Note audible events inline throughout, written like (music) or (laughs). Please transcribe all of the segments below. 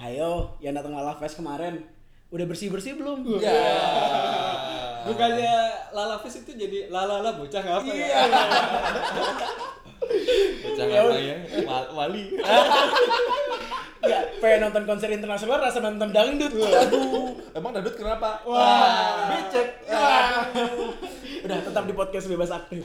Hayo, yang datang Lala Fest kemarin udah bersih-bersih belum? Ya. Bukannya Lala Fest itu jadi lalala bocah apa Iya. ya? Bocah Ya apa ya? Wa- Wali. (laughs) Enggak, pengen nonton konser internasional rasa nonton dangdut. Aduh, emang dangdut kenapa? Wah, becek. Wah. Udah tetap di podcast bebas aktif.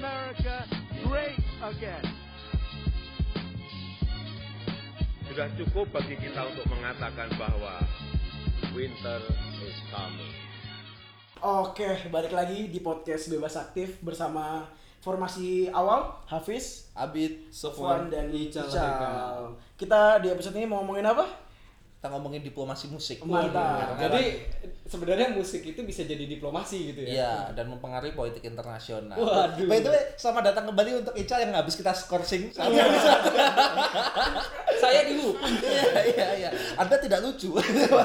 America great again. Sudah cukup bagi kita untuk mengatakan bahwa winter is coming. Oke, balik lagi di podcast bebas aktif bersama formasi awal Hafiz, Abid, Sofwan dan Ical. Kita di episode ini mau ngomongin apa? Kita ngomongin diplomasi musik. Mantap. Jadi sebenarnya musik itu bisa jadi diplomasi gitu ya. Iya, dan mempengaruhi politik internasional. Waduh. By the way, selamat datang kembali untuk Ica yang habis kita skorsing. (laughs) Saya dulu. (laughs) Iya, iya, iya. Anda tidak lucu.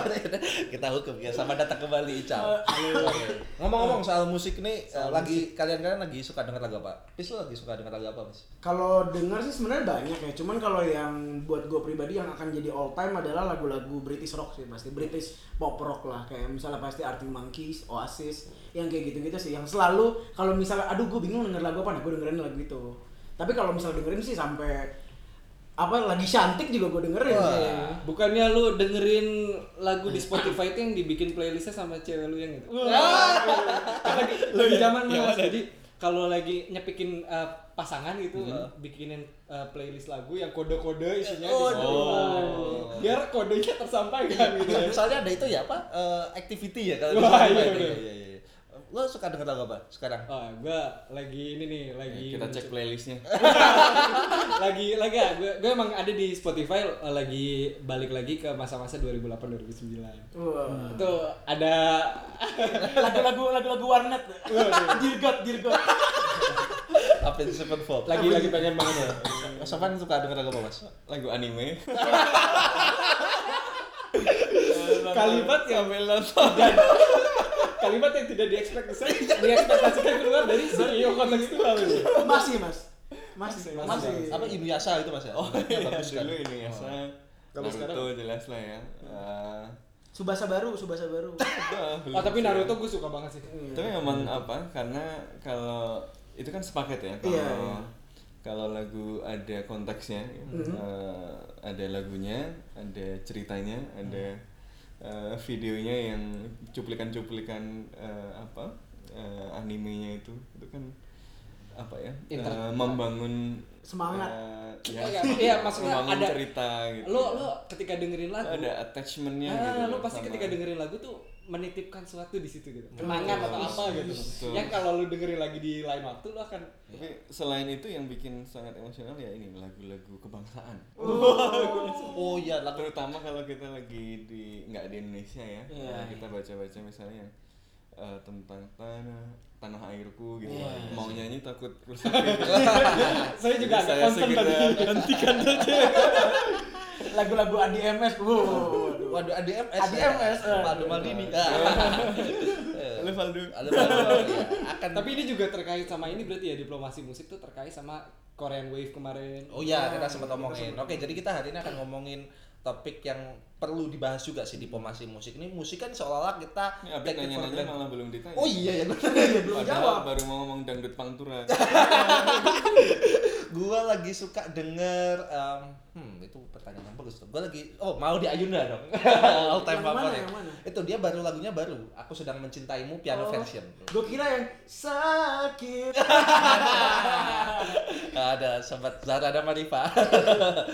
(laughs) kita hukum ya. Selamat datang kembali Ica. Oke. Ngomong-ngomong soal musik nih, eh, lagi kalian-kalian lagi suka denger lagu apa? Pis lagi suka denger lagu apa, Mas? Kalau denger sih sebenarnya banyak ya, cuman kalau yang buat gue pribadi yang akan jadi all time adalah lagu-lagu British rock sih pasti British pop rock lah kayak misalnya pasti Arctic Monkeys, Oasis, yang kayak gitu-gitu sih yang selalu kalau misalnya aduh gue bingung denger lagu apa nah gue dengerin lagu itu. Tapi kalau misalnya dengerin sih sampai apa lagi cantik juga gue dengerin Wah. sih. Bukannya lu dengerin lagu di Spotify itu yang dibikin playlistnya sama cewek lu yang itu? lagi, lagi (laughs) zaman mas. Jadi kalau lagi nyepikin uh, pasangan gitu, bikinin uh, playlist lagu yang kode-kode isinya di Spotify. Biar kodenya tersampaikan gitu ya. Misalnya ada itu ya apa? Eh, activity ya kalau Wah, Spotify iya, bener. Iya, iya, iya. Lo suka denger lagu apa sekarang? Ah, gua lagi ini nih, lagi Iya, kita cek playlistnya (laughs) lagi lagi ya, gue gue emang ada di Spotify uh, lagi balik lagi ke masa-masa 2008 2009. Wah. Itu ada (laughs) Lagu-lagu lagu-lagu warnet. Dirgot, dirgot. Apa itu Sevenfold? lagi lagi pengen banget ya. Mas Sofan suka denger lagu apa, Mas? lagu anime (laughs) Kalimat yang dan kalimat yang tidak diekspektasikan diekspektasikan keluar dari CEO kontekstual ini. Masih, Mas. Masih, Masih, masih. Apa Inuyasha itu, Mas ya? Oh, (laughs) bagus kan. dulu ini ya sa Kalau sekarang- Naruto jelas lah ya Eh, Subasa baru, Subasa baru. (laughs) Oh tapi. Naruto gue suka banget sih. tapi memang apa karena kalau itu kan sepaket ya kalau Iya, iya. kalau lagu ada konteksnya eh, ada lagunya ada ceritanya ada eh, videonya yang cuplikan-cuplikan eh, apa eh, animenya itu itu kan apa ya Inter- eh, membangun Semangat. eh, Iya, iya, (laughs) maksudnya membangun ada- cerita gitu Lo lo ketika dengerin lagu ada attachmentnya Ah, gitu lo pasti sama- ketika dengerin lagu tuh menitipkan sesuatu di situ gitu. Kenangan atau apa gitu. Betul. Yang kalau lu dengerin lagi di lain waktu lo akan Tapi selain itu yang bikin sangat emosional ya ini lagu-lagu kebangsaan. Oh iya, lagu Terutama kalau kita lagi di nggak di Indonesia ya, Nah, kita baca-baca misalnya yang eh, tentang tanah tanah airku gitu. Iya, Mau nyanyi takut rusak. (laughs) saya juga agak Saya concern segera tadi. hentikan (laughs) saja. Lagu-lagu ADMS. Waduh. Waduh, ADMS. ADMS, Ya. eh. (laughs) Valdo Maldini. Halo Valdo. Ada Valdo, ya. Akan Tapi ini juga terkait sama ini berarti ya diplomasi musik tuh terkait sama Korean Wave kemarin. Oh iya, kita sempat ngomongin. Oke, jadi kita hari ini akan ngomongin topik yang perlu dibahas juga sih diplomasi musik. Ini musik kan seolah-olah kita Abid take nanya-nanya granted. malah belum ditanya. Oh iya ya bener. belum Padahal jawab. baru mau ngomong dangdut pangtura. (laughs) gua lagi suka denger em, hmm itu pertanyaan yang bagus tuh. Gua lagi oh mau di Ayunda dong. (laughs) All time Yang mana, favorit. yang mana? Itu dia baru lagunya baru. Aku sedang mencintaimu piano Oh. version. Gue kira yang sakit. (laughs) ada sobat Zara ada Marifa.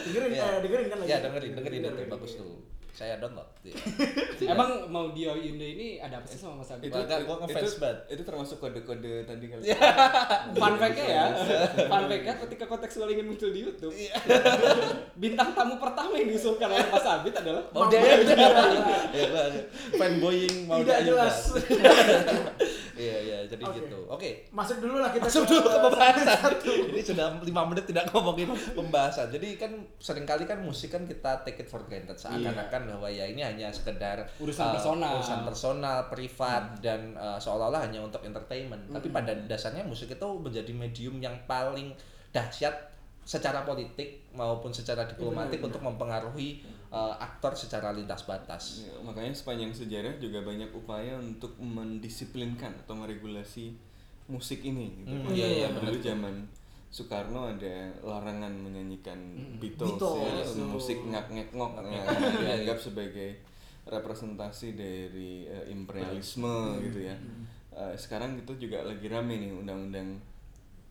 dengerin, (laughs) Iya. eh, dengerin kan lagi. Ya dengerin, dengerin itu bagus tuh. Saya download. Iya. (laughs) Emang mau Dio Yunda ini ada apa sih sama Mas Abi? Itu- gua ngefans banget. itu termasuk kode-kode tadi kali. (laughs) Fun fact-nya ya, fun fact-nya ketika kontekstual ingin muncul di YouTube, (laughs) bintang tamu pertama yang diusulkan oleh Mas Abid adalah Mau dia ya gua fanboying mau Tidak dia jelas. Iya iya jadi Oke. gitu. Oke. Masuk dulu lah kita Masuk ke- dulu ke pembahasan. satu. ini sudah lima menit tidak ngomongin pembahasan. Jadi kan sering kali kan musik kan kita take it for granted seakan-akan bahwa ya ini hanya sekedar Urusan uh, personal. urusan personal, privat dan uh, seolah-olah hanya untuk entertainment. Tapi pada dasarnya musik itu menjadi medium yang paling dahsyat secara politik maupun secara diplomatik untuk mempengaruhi uh, aktor secara lintas batas. Ya, makanya sepanjang sejarah juga banyak upaya untuk mendisiplinkan atau meregulasi musik ini. Gitu. Hmm, iya, iya, Dulu zaman Soekarno ada larangan menyanyikan Beatles, Beatles, ya, oh. musik ngak ngek ngok yang dianggap sebagai representasi dari eh, imperialisme gitu ya. Eh, sekarang itu juga lagi rame nih undang-undang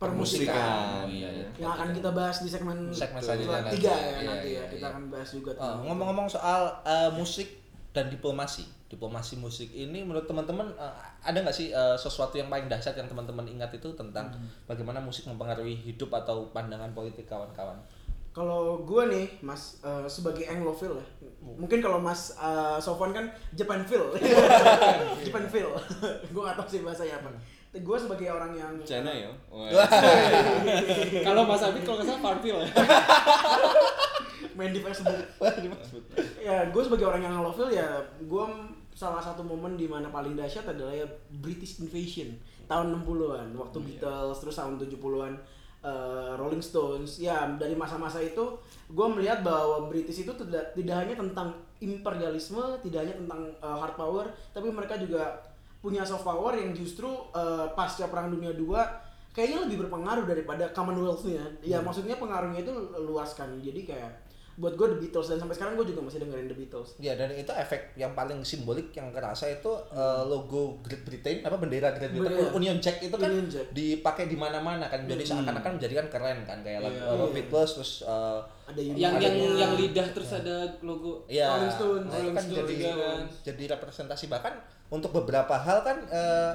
Permusikan. Oh, iya, iya. yang akan kita bahas di segmen Segmen selanjutnya nanti. tiga ya Iya, nanti iya, ya kita iya. akan bahas juga Uh, tentang ngomong-ngomong soal uh, musik dan diplomasi, diplomasi musik ini menurut teman-teman uh, ada nggak sih uh, sesuatu yang paling dahsyat yang teman-teman ingat itu tentang bagaimana musik mempengaruhi hidup atau pandangan politik kawan-kawan? Kalau gue nih, Mas, eh, sebagai Anglophile ya, mungkin kalau Mas eh, Sofwan kan Japanphile, (laughs) Japanphile, gue gak tau sih bahasanya apa. Gue sebagai orang yang China ya. (laughs) Kalau Mas Abid kalau nggak salah Farmville ya. (laughs) main di Facebook. ya, gue sebagai orang yang Anglophile ya, gue salah satu momen di mana paling dahsyat adalah ya British Invasion tahun 60-an, waktu Beatles terus tahun 70-an eh, Rolling Stones. Ya, dari masa-masa itu gue melihat bahwa British itu tidak tidak hanya tentang imperialisme, tidak hanya tentang eh, hard power, tapi mereka juga punya soft power yang justru eh, pasca Perang Dunia II kayaknya lebih berpengaruh daripada Commonwealth-nya. Ya maksudnya pengaruhnya itu luas kan. Jadi kayak buat gue The Beatles dan sampai sekarang gue juga masih dengerin The Beatles. Ya dan itu efek yang paling simbolik yang kerasa itu uh, logo Great Britain apa bendera Great Britain Bendera. Union Jack itu kan Union Jack. dipakai di mana-mana kan jadi seakan-akan menjadikan keren kan kayak lagu Iya. apa, Beatles terus uh, Ada yang yang Jack-nya. yang lidah terus ada logo ya Rolling Stones. nah, Rolling kan Stones jadi juga kan. jadi representasi bahkan untuk beberapa hal kan uh,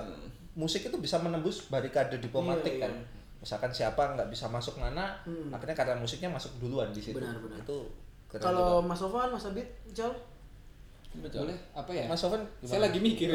musik itu bisa menembus barikade diplomatik Iya, kan iya. misalkan siapa nggak bisa masuk mana akhirnya karena musiknya masuk duluan di situ Benar, benar. itu Kalau. Mas Sofwan, Mas Abid, Jal? Boleh apa ya? Mas Sofan Saya lagi mikir.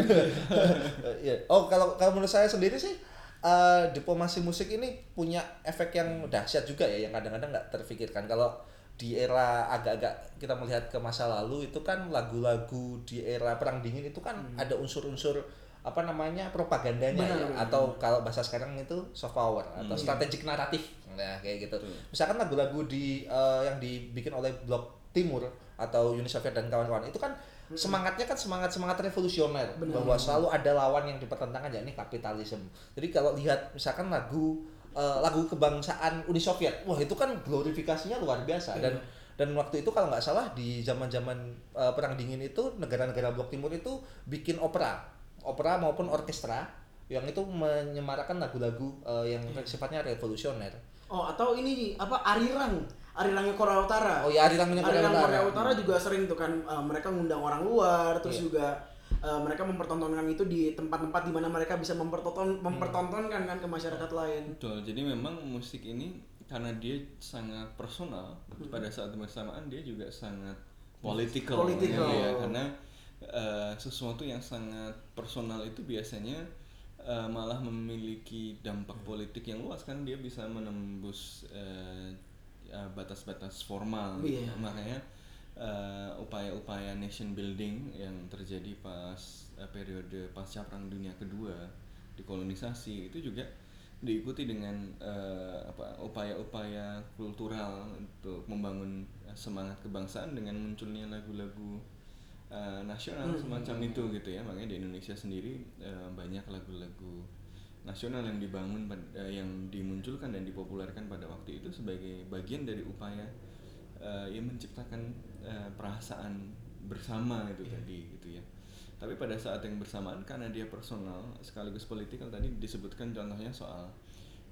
(laughs) Iya. Oh, kalau kalau menurut saya sendiri sih eh, diplomasi musik ini punya efek yang dahsyat juga ya yang kadang-kadang nggak terfikirkan. Kalau di era agak-agak kita melihat ke masa lalu itu kan lagu-lagu di era perang dingin itu kan ada unsur-unsur apa namanya propagandanya Benar, ya? benar. atau kalau bahasa sekarang itu soft power atau strategic naratif nah kayak gitu. Misalkan lagu-lagu di eh, yang dibikin oleh blok timur atau Uni Soviet dan kawan-kawan itu kan semangatnya kan semangat semangat revolusioner bahwa selalu ada lawan yang dipertentangkan ya ini kapitalisme. Jadi kalau lihat misalkan lagu eh, lagu kebangsaan Uni Soviet wah itu kan glorifikasinya luar biasa dan dan waktu itu kalau nggak salah di zaman-zaman eh, perang dingin itu negara-negara blok timur itu bikin opera opera maupun orkestra yang itu menyemarakan lagu-lagu eh, yang sifatnya revolusioner Oh, atau ini apa Arirang? Arirangnya Korea Utara. Oh iya, Arirangnya Korea Arirang Utara. Korea Utara juga sering tuh kan eh, mereka ngundang orang luar, terus Iya. juga eh, mereka mempertontonkan itu di tempat-tempat di mana mereka bisa mempertonton mempertontonkan kan ke masyarakat lain. Betul. Jadi memang musik ini karena dia sangat personal pada saat bersamaan dia juga sangat political, Political. ya, karena eh, sesuatu yang sangat personal itu biasanya eh, malah memiliki dampak politik yang luas kan dia bisa menembus ya, batas-batas formal gitu. Iya. makanya eh, upaya-upaya nation building yang terjadi pas eh, periode pasca perang dunia kedua dikolonisasi itu juga diikuti dengan eh, apa upaya-upaya kultural untuk membangun semangat kebangsaan dengan munculnya lagu-lagu eh, nasional semacam itu gitu ya. Makanya di Indonesia sendiri eh, banyak lagu-lagu nasional yang dibangun eh, yang dimunculkan dan dipopulerkan pada waktu itu sebagai bagian dari upaya eh, ya menciptakan eh, perasaan bersama itu tadi gitu ya. Tapi pada saat yang bersamaan karena dia personal sekaligus politikal tadi disebutkan contohnya soal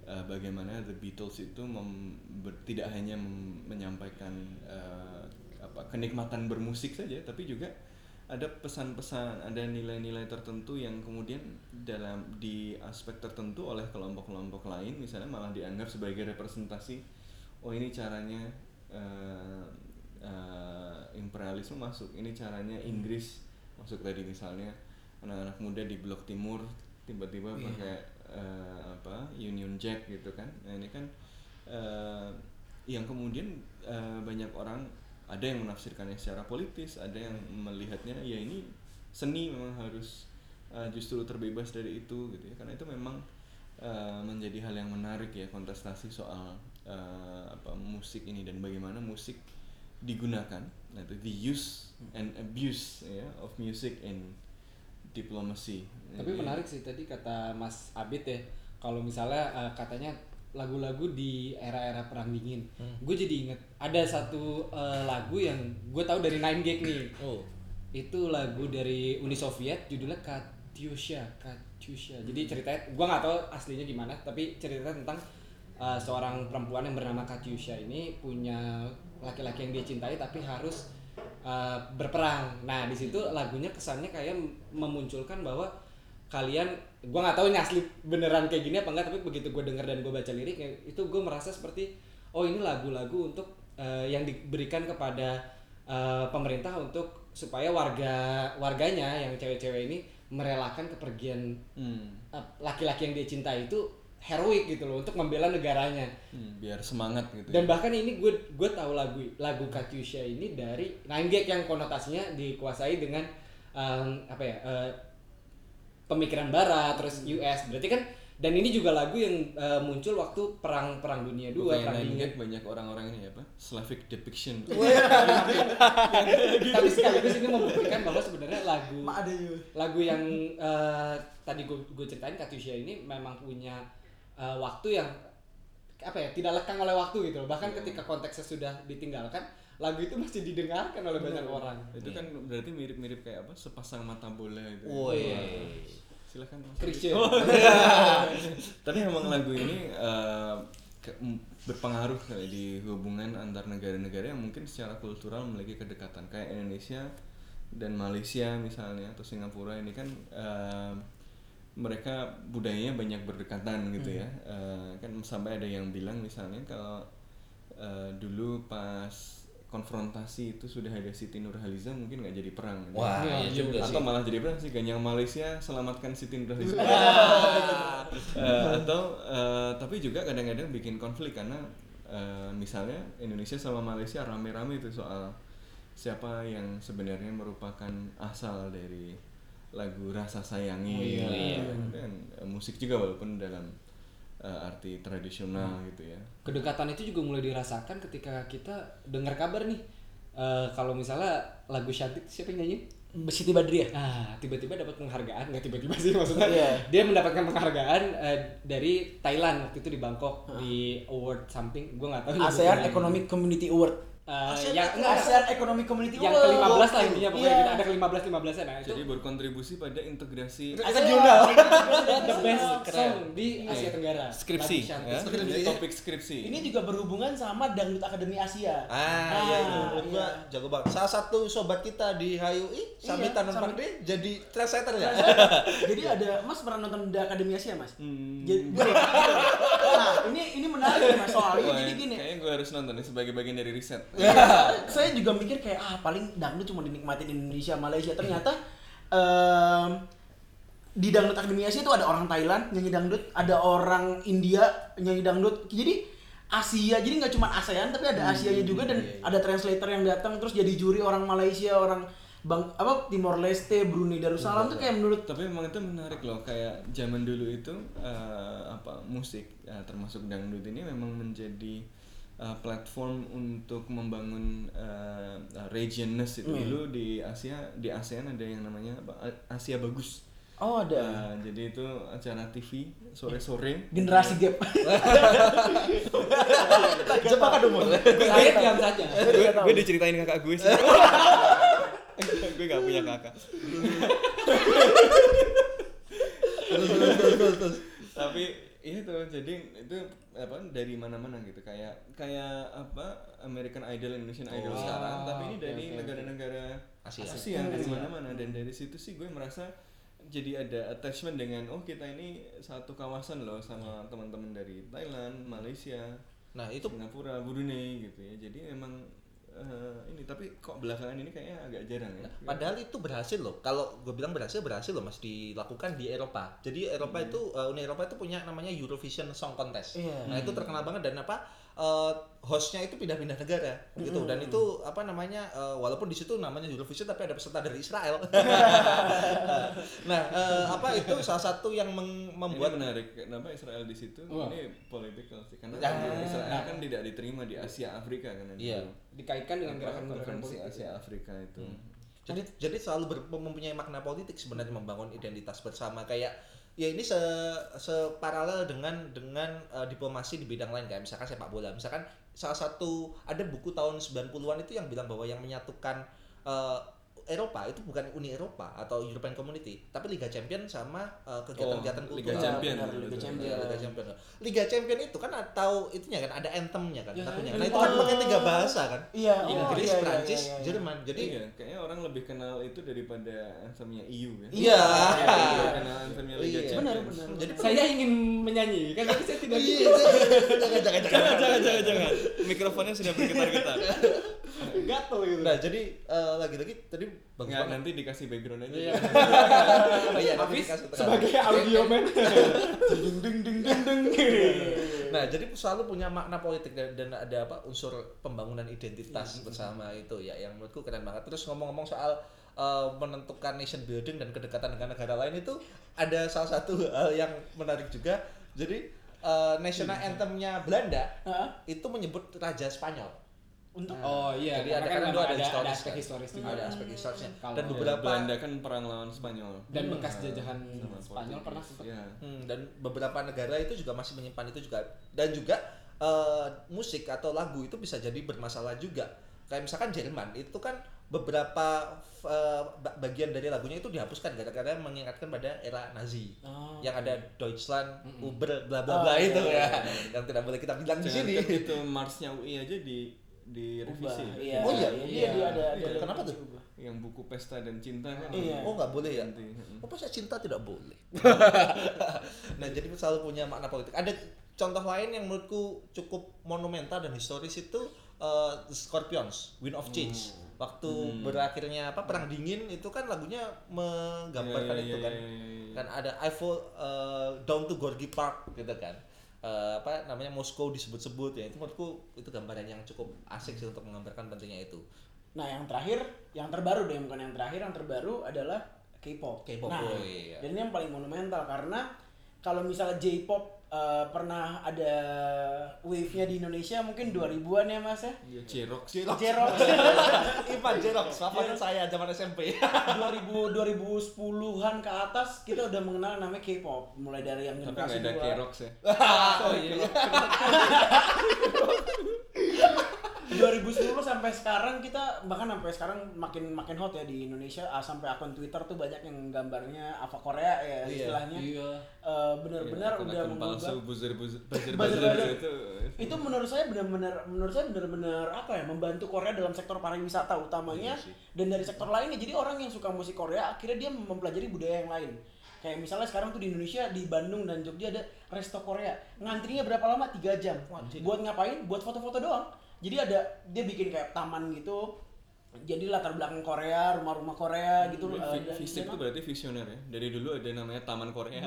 eh, bagaimana The Beatles itu mem- ber- tidak hanya mem- menyampaikan eh, apa kenikmatan bermusik saja tapi juga ada pesan-pesan ada nilai-nilai tertentu yang kemudian dalam di aspek tertentu oleh kelompok-kelompok lain misalnya malah dianggap sebagai representasi oh ini caranya eh, eh, imperialisme masuk. Ini caranya Inggris masuk tadi misalnya anak-anak muda di blok timur tiba-tiba pakai eh, apa Union Jack gitu kan. Nah ini kan eh, yang kemudian eh, banyak orang ada yang menafsirkannya secara politis ada yang melihatnya ya ini seni memang harus eh, justru terbebas dari itu gitu ya. Karena itu memang eh, menjadi hal yang menarik ya kontestasi soal eh, apa musik ini dan bagaimana musik digunakan nah itu the use and abuse ya of music in diplomacy Tapi Jadi- menarik sih tadi kata Mas Abid ya, kalau misalnya eh, katanya lagu-lagu di era-era perang dingin, gue jadi inget ada satu eh, lagu yang gue tahu dari Nine Gag nih. Oh. Itu lagu dari Uni Soviet, judulnya Katyusha, Katyusha. Jadi ceritanya, gue nggak tahu aslinya gimana, tapi ceritanya tentang eh, seorang perempuan yang bernama Katyusha ini punya laki-laki yang dia cintai tapi harus uh, berperang. Nah di situ lagunya kesannya kayak memunculkan bahwa kalian, gue nggak tahu ini asli beneran kayak gini apa enggak, tapi begitu gue denger dan gue baca liriknya itu gue merasa seperti oh ini lagu-lagu untuk uh, yang diberikan kepada uh, pemerintah untuk supaya warga warganya yang cewek-cewek ini merelakan kepergian Hmm. uh, laki-laki yang dia cintai itu heroik gitu loh untuk membela negaranya. Hmm, biar semangat gitu Dan ya. bahkan ini gue gue tahu lagu lagu Katyusha ini dari Gag yang konotasinya dikuasai dengan em, apa ya eh, pemikiran Barat terus US berarti kan dan ini juga lagu yang eh, muncul waktu perang perang dunia dua Bukannya perang Gag banyak orang-orang ini apa? Slavic depiction. (laughs) Tapi sekaligus ini membuktikan bahwa sebenarnya lagu lagu yang eh, tadi gue gue ceritain Katyusha ini memang punya eh, waktu yang apa ya tidak lekang oleh waktu gitu loh. Bahkan ketika konteksnya sudah ditinggalkan lagu itu masih didengarkan oleh banyak orang. Itu kan berarti mirip-mirip kayak apa sepasang mata bola itu Woi. silakan Mas. Christian. (laughs) Tapi emang lagu ini ke- m- berpengaruh kali di hubungan antar negara-negara yang mungkin secara kultural memiliki kedekatan. Kayak Indonesia dan Malaysia misalnya atau Singapura ini kan eh, mereka budayanya banyak berdekatan gitu ya Eh, kan sampai ada yang bilang misalnya kalau eh, dulu pas konfrontasi itu sudah ada Siti Nurhaliza mungkin nggak jadi perang gitu. Wah, Iya, iya juga sih. atau malah jadi perang sih ganyang Malaysia selamatkan Siti Nurhaliza (laughs) Eh, atau eh, tapi juga kadang-kadang bikin konflik karena eh, misalnya Indonesia sama Malaysia rame-rame itu soal siapa yang sebenarnya merupakan asal dari lagu rasa sayangi Oh, iya. dan eh, musik juga walaupun dalam eh, arti tradisional gitu ya kedekatan itu juga mulai dirasakan ketika kita dengar kabar nih eh, kalau misalnya lagu Shantik siapa yang nyanyi Siti Badriah. Ah, tiba-tiba dapat penghargaan, nggak tiba-tiba sih maksudnya. Iya. Dia mendapatkan penghargaan eh, dari Thailand waktu itu di Bangkok di award something, gue nggak tahu. ASEAN. Economic Community Award. Eh, ASEAN, yang enggak, ASEAN Economic Community yang Award. ke-15 lah intinya pokoknya Iya. gitu. Ada ke-15 15 nya nah itu jadi berkontribusi pada integrasi Regional. (laughs) the best Keren. song di Asia Tenggara. skripsi ya? Skripsi. topik skripsi Ini juga berhubungan sama Dangdut Akademi Asia. Ah, iya itu iya. jago banget. Salah satu sobat kita di HUI, Sami Iya. Pakde jadi translator ya. (laughs) Jadi ada Mas pernah nonton The Akademi Asia Mas? Hmm. Jadi, nah ini ini menarik Mas soalnya jadi gini. kayaknya gue harus nonton nih sebagai bagian dari riset saya juga mikir kayak ah paling dangdut cuma dinikmatin di Indonesia Malaysia. Ternyata em, di dangdut akademi Asia itu ada orang Thailand nyanyi dangdut ada orang India nyanyi dangdut. Jadi Asia jadi nggak cuma ASEAN tapi ada Asianya juga dan ada translator yang datang terus jadi juri orang Malaysia orang bang apa Timor Leste Brunei Darussalam tuh kayak menurut tapi emang itu menarik loh kayak zaman dulu itu eh, apa musik eh, termasuk dangdut ini memang menjadi eh, platform untuk membangun eh, regionness itu. Dulu di Asia di ASEAN ada yang namanya apa? Asia bagus. Oh ada. Eh, jadi itu acara TV sore-sore. Generasi gap. (laughs) Jepang kan umur. Saya diam saja. gue diceritain kakak gue sih. (laughs) Gue gak punya kakak. Terus terus terus terus. terus. tapi itu jadi itu apa dari mana-mana gitu kayak kayak apa American Idol Indonesian Idol Oh, sekarang tapi ini dari oke, oke. negara-negara Asia. Asia, dari mana-mana dan dari situ sih gue merasa jadi ada attachment dengan oh kita ini satu kawasan loh sama teman-teman dari Thailand, Malaysia, Nah, itu Singapura, Brunei gitu ya. Jadi memang eh, ini tapi kok belakangan ini kayaknya agak jarang ya. Padahal itu berhasil loh. Kalau gue bilang berhasil, berhasil loh mas dilakukan di Eropa. Jadi Eropa itu uh, Uni Eropa itu punya namanya Eurovision Song Contest. Iya. Nah itu terkenal banget dan apa uh, hostnya itu pindah-pindah negara gitu. Dan itu apa namanya uh, walaupun di situ namanya Eurovision tapi ada peserta dari Israel. (laughs) nah uh, apa itu salah satu yang meng- membuat membuat menarik kenapa Israel di situ Wah. ini political sih karena Ya. kan Israel kan tidak diterima di Asia Afrika kan Iya. dulu. dikaitkan dengan gerakan-gerakan politik. Asia Afrika itu Jadi jadi selalu ber- mempunyai makna politik sebenarnya membangun identitas bersama kayak ya ini se separalel dengan dengan eh, diplomasi di bidang lain kayak misalkan sepak bola. Misalkan salah satu ada buku tahun 90-an itu yang bilang bahwa yang menyatukan eh, Eropa itu bukan Uni Eropa atau European Community, tapi Liga Champion sama eh, kegiatan-kegiatan Oh, Liga. Champion. Betul. Liga Champion. Iya, Liga Champion. Liga Champion itu kan atau itunya kan ada anthemnya kan, Ya, lagunya. iya. Nah, itu kan pakai tiga bahasa kan. Iya, oh, Inggris, iya, iya, Prancis, iya, iya. Jerman. Jadi iya kayaknya orang lebih kenal itu daripada anthemnya EU ya Iya. Lebih kenal anthemnya Liga Iya. Champions Benar, benar. Jadi Saya ingin menyanyi, kan tapi saya tidak Iya, (laughs) jangan jangan. jangan jangan jangan mikrofonnya sudah bergetar-getar (laughs) (laughs) Gatel gitu. Nah, jadi eh, lagi-lagi tadi bagus Nggak, banget. nanti dikasih background aja Iya. (laughs) Oh iya, nanti dikasih tekanan. sebagai audio man. ding ding ding ding ding. Nah, jadi selalu punya makna politik dan, dan ada apa unsur pembangunan identitas bersama itu ya yang menurutku keren banget. Terus ngomong-ngomong soal eh, menentukan nation building dan kedekatan dengan negara lain itu ada salah satu hal yang menarik juga. Jadi eh, national anthemnya Belanda Hah? itu menyebut raja Spanyol. Untuk Oh iya, Jadi karena ada- kan itu ada ada, historis. aspek historis juga. Ada aspek historisnya. Dan beberapa Belanda kan perang lawan Spanyol. Dan bekas jajahan Spanyol. Pernah sempat. Iya. Hmm, dan beberapa negara itu juga masih menyimpan itu juga. Dan juga eh, musik atau lagu itu bisa jadi bermasalah juga. Kayak misalkan Jerman itu kan beberapa eh, ba- bagian dari lagunya itu dihapuskan gara-gara mengingatkan pada era Nazi. Oh. yang ada Deutschland, Uber, bla Oh, bla bla iya, itu iya, ya. yang tidak boleh kita bilang di sini. kan itu Marsnya UI aja di di Ubah. revisi Iya. Oh iya? Iya, dia ada ada. Iya, kenapa tuh? yang buku pesta dan cinta kan Iya. Oh nggak boleh ya? Ganti. Oh pas cinta tidak boleh. (laughs) nah jadi selalu punya makna politik. Ada contoh lain yang menurutku cukup monumental dan historis itu The Scorpions, Wind of Change. Waktu berakhirnya apa perang dingin itu kan lagunya menggambarkan Iya, iya, itu iya, kan. iya, iya. Kan ada I Fall eh, Down to Gorky Park gitu kan. Eh, apa namanya Moskow disebut-sebut ya itu menurutku itu gambaran yang cukup asik sih untuk menggambarkan pentingnya itu. Nah, yang terakhir, yang terbaru deh, bukan yang terakhir, yang terbaru adalah K-pop. K-pop, Nah, oh iya. dan ini yang paling monumental karena kalau misalnya J-pop eh, pernah ada wave-nya di Indonesia mungkin 2000-an ya Mas ya. Iya, J-Rock J-rock (laughs) Ivan Jerox, favorit saya zaman SMP. 2000 2010-an ke atas kita udah mengenal namanya K-pop. Mulai dari yang tapi generasi nggak ada. K-Rock ya (laughs) (laughs) 2010 sampai sekarang kita bahkan sampai sekarang makin makin hot ya di Indonesia. Ah, sampai akun Twitter tuh banyak yang gambarnya apa Korea ya Iya, istilahnya. Iya. Eh, benar-benar Iya, udah akun palsu mengubah. (laughs) buzzer buzzer buzzer buzzer itu. Itu menurut saya benar-benar menurut saya benar-benar apa ya membantu Korea dalam sektor pariwisata utamanya dan dari sektor lainnya. Jadi orang yang suka musik Korea akhirnya dia mempelajari budaya yang lain. Kayak misalnya sekarang tuh di Indonesia di Bandung dan Jogja ada resto Korea. Ngantrinya berapa lama? Tiga jam. Buat ngapain? Buat foto-foto doang jadi ada dia bikin kayak taman gitu jadi latar belakang Korea rumah-rumah Korea gitu dan- Visip itu berarti visioner ya dari dulu ada namanya Taman Korea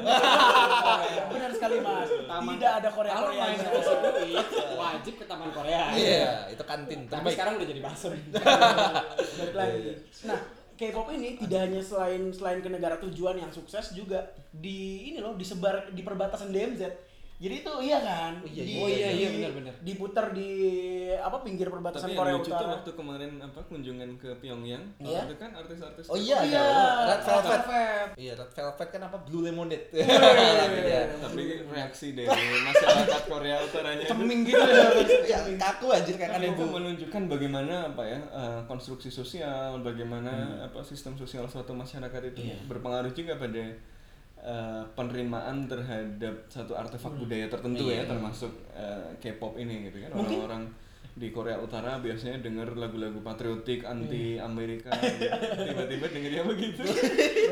benar sekali mas Taman. tidak ada Korea Kalau main ke UI, wajib ke Taman Korea. Iya, itu kantin Tapi terbaik. sekarang udah jadi bakso. (laughs) balik lagi. Nah, K-pop ini tidak hanya selain selain ke negara tujuan yang sukses juga di ini loh disebar di perbatasan DMZ. Jadi itu iya kan? Oh iya, Di- oh iya, iya, di- benar-benar. Diputar di apa pinggir perbatasan tapi Korea Utara. waktu kemarin apa kunjungan ke Pyongyang Iya. itu kan artis-artis Oh iya, Iya, Red Velvet. Velvet. Iya, Red Velvet kan apa? Blue Lemonade. Iya. Iya. tapi reaksi dari masyarakat Korea Utaranya itu Ceming gitu ya. Ya, kaku kayak kan itu ibu. menunjukkan bagaimana apa ya eh, konstruksi sosial, bagaimana apa sistem sosial suatu masyarakat itu berpengaruh juga pada eh, penerimaan terhadap satu artefak budaya tertentu ya, termasuk eh, K-pop ini gitu kan orang-orang di Korea Utara biasanya denger lagu-lagu patriotik anti Amerika gitu. (laughs) tiba-tiba dengernya begitu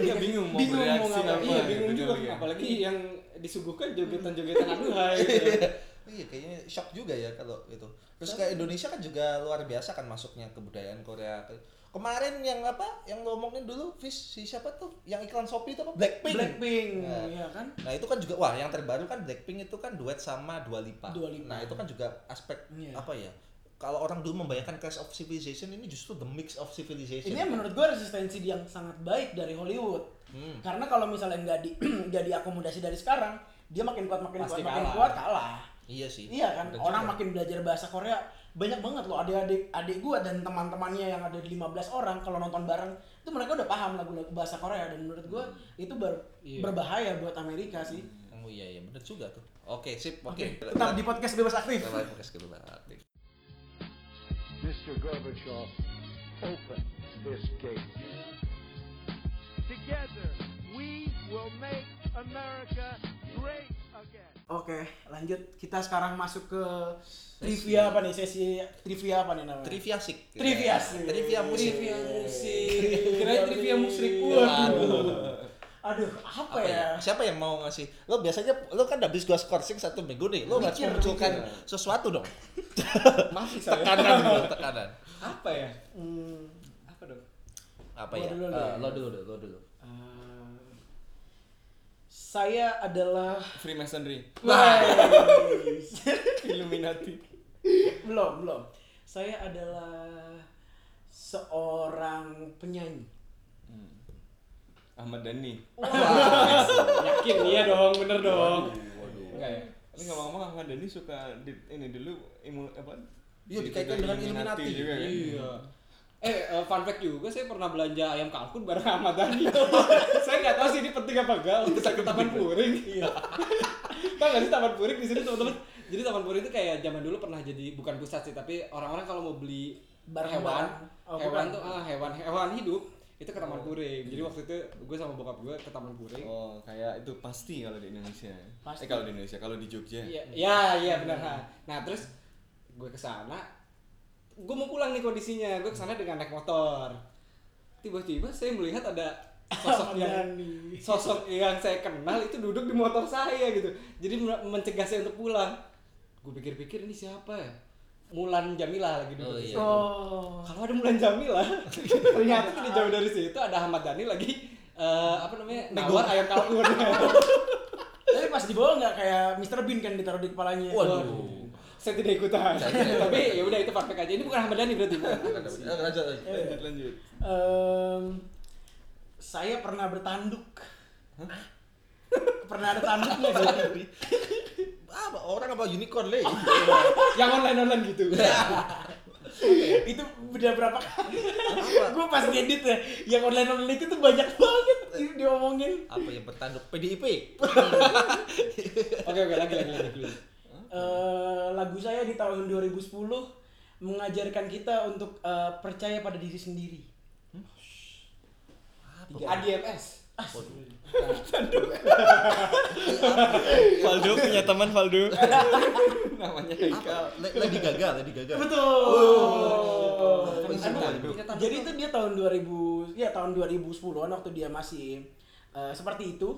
dia (laughs) bingung mau Bingung mau bereaksi ngapain. apa Iya, bingung gitu juga. ya. Apalagi yang disuguhkan jogetan-jogetan (laughs) aduhai gitu. Iya kayaknya shock juga ya kalau itu. Terus ke Indonesia kan juga luar biasa kan masuknya kebudayaan Korea. Kemarin yang apa? Yang lo omongin dulu, Fish, si siapa tuh? Yang iklan Shopee itu apa? Blackpink. Blackpink, Nah, ya kan? Nah itu kan juga wah yang terbaru kan Blackpink itu kan duet sama Dua Lipa. Dua Lipa. Nah itu kan juga aspek Iya. apa ya? Kalau orang dulu membayangkan Clash of Civilization ini justru the mix of civilization. Ini menurut gue resistensi yang sangat baik dari Hollywood. Hmm. Karena kalau misalnya nggak di (clears throat) nggak diakomodasi dari sekarang, dia makin kuat makin Pasti kuat makin kalah. kuat kalah. Iya sih. Iya kan? Orang juga. makin belajar bahasa Korea banyak banget loh adik-adik adik gua dan teman-temannya yang ada 15 orang kalau nonton bareng itu mereka udah paham lagu-lagu bahasa Korea dan menurut gua itu ber- Iya. berbahaya buat Amerika sih. Oh iya iya bener juga tuh. Oke sip oke. Tetap di podcast bebas aktif. Kita live podcast lah, aktif. Mr. Gorbachev, open this gate. Together, we will make America great. Oke, lanjut. Kita sekarang masuk ke trivia apa nih? Sesi trivia apa nih namanya? Trivia sik. Trivia sik. Trivia musik. Trivia musik. Kirain trivia musrik. Waduh. Aduh, apa, apa ya? ya? Siapa yang mau ngasih? Lo biasanya lo kan habis gua skorsing satu minggu nih. Lo harus memunculkan sesuatu dong. (laughs) Masih saya. Tekanan lo, tekanan. Apa ya? Hmm, Apa dong? Apa Lo ya? dulu, deh. lo dulu, deh, lo dulu. Saya adalah Freemasonry. Guys. (laughs) Illuminati. belum, belum. Saya adalah seorang penyanyi. Ahmad Dhani. Yakin iya dong, bener dong. Enggak ya? Ini ngomong-ngomong Ahmad Dhani suka di, ini dulu imu apa? Iya, dikaitkan dengan Illuminati. juga kan? Iya. Eh, eh, fun fact juga, saya pernah belanja ayam kalkun bareng Ahmad Dhani. (laughs) saya nggak tahu sih ini penting apa enggak untuk ke Taman Puring. Iya. (laughs) Tahu nggak sih Taman Puring di sini teman-teman? Jadi Taman Puring itu kayak zaman dulu pernah jadi bukan pusat sih, tapi orang-orang kalau mau beli hewan, Barang-barang. Oh, hewan bukan. tuh ah, hewan hewan hidup itu ke Taman Puring. Jadi waktu itu gue sama bokap gue ke Taman Puring. Oh, kayak itu pasti kalau di Indonesia. Pasti. Eh kalau di Indonesia, kalau di Jogja. Iya, iya, iya benar. Nah, Nah, terus gue ke sana. Gue mau pulang nih kondisinya. Gue ke sana dengan naik motor. Tiba-tiba saya melihat ada sosok yang sosok yang saya kenal itu duduk di motor saya gitu. Jadi men- mencegah saya untuk pulang. Gue pikir-pikir ini siapa ya? Mulan Jamila lagi duduk. Oh, di iya. situ. Oh. Kalau ada Mulan Jamila, (laughs) ternyata tidak jauh dari situ ada Ahmad Dhani lagi eh, apa namanya? Nawar ayam kalkun. (laughs) Tapi pas dibawa nggak kayak Mr. Bean kan ditaruh di kepalanya. Waduh. Saya tidak ikutan. Tapi ya udah itu fact aja. Ini bukan Ahmad Dhani berarti Lanjut, lanjut. Saya pernah bertanduk. (laughs) pernah ada tanduknya. (laughs) Apa? Orang apa? Unicorn le? (laughs) yang online online gitu itu udah berapa kali? Gue pas ngedit ya yang online online itu tuh banyak banget di- diomongin. Apa yang bertanduk? PDIP? oke oke. Lagi lagi lagi Eh, lagu saya di tahun 2010 mengajarkan kita untuk eh, percaya pada diri sendiri. ADMS (laughs) Valdo punya teman Valdo. (laughs) Namanya Haikal. Le- Lady Gaga, Lady Gaga. betul. Aduh. Punya tanduk jadi dong. itu dia tahun 2000 ya tahun 2010-an waktu dia masih eh, seperti itu.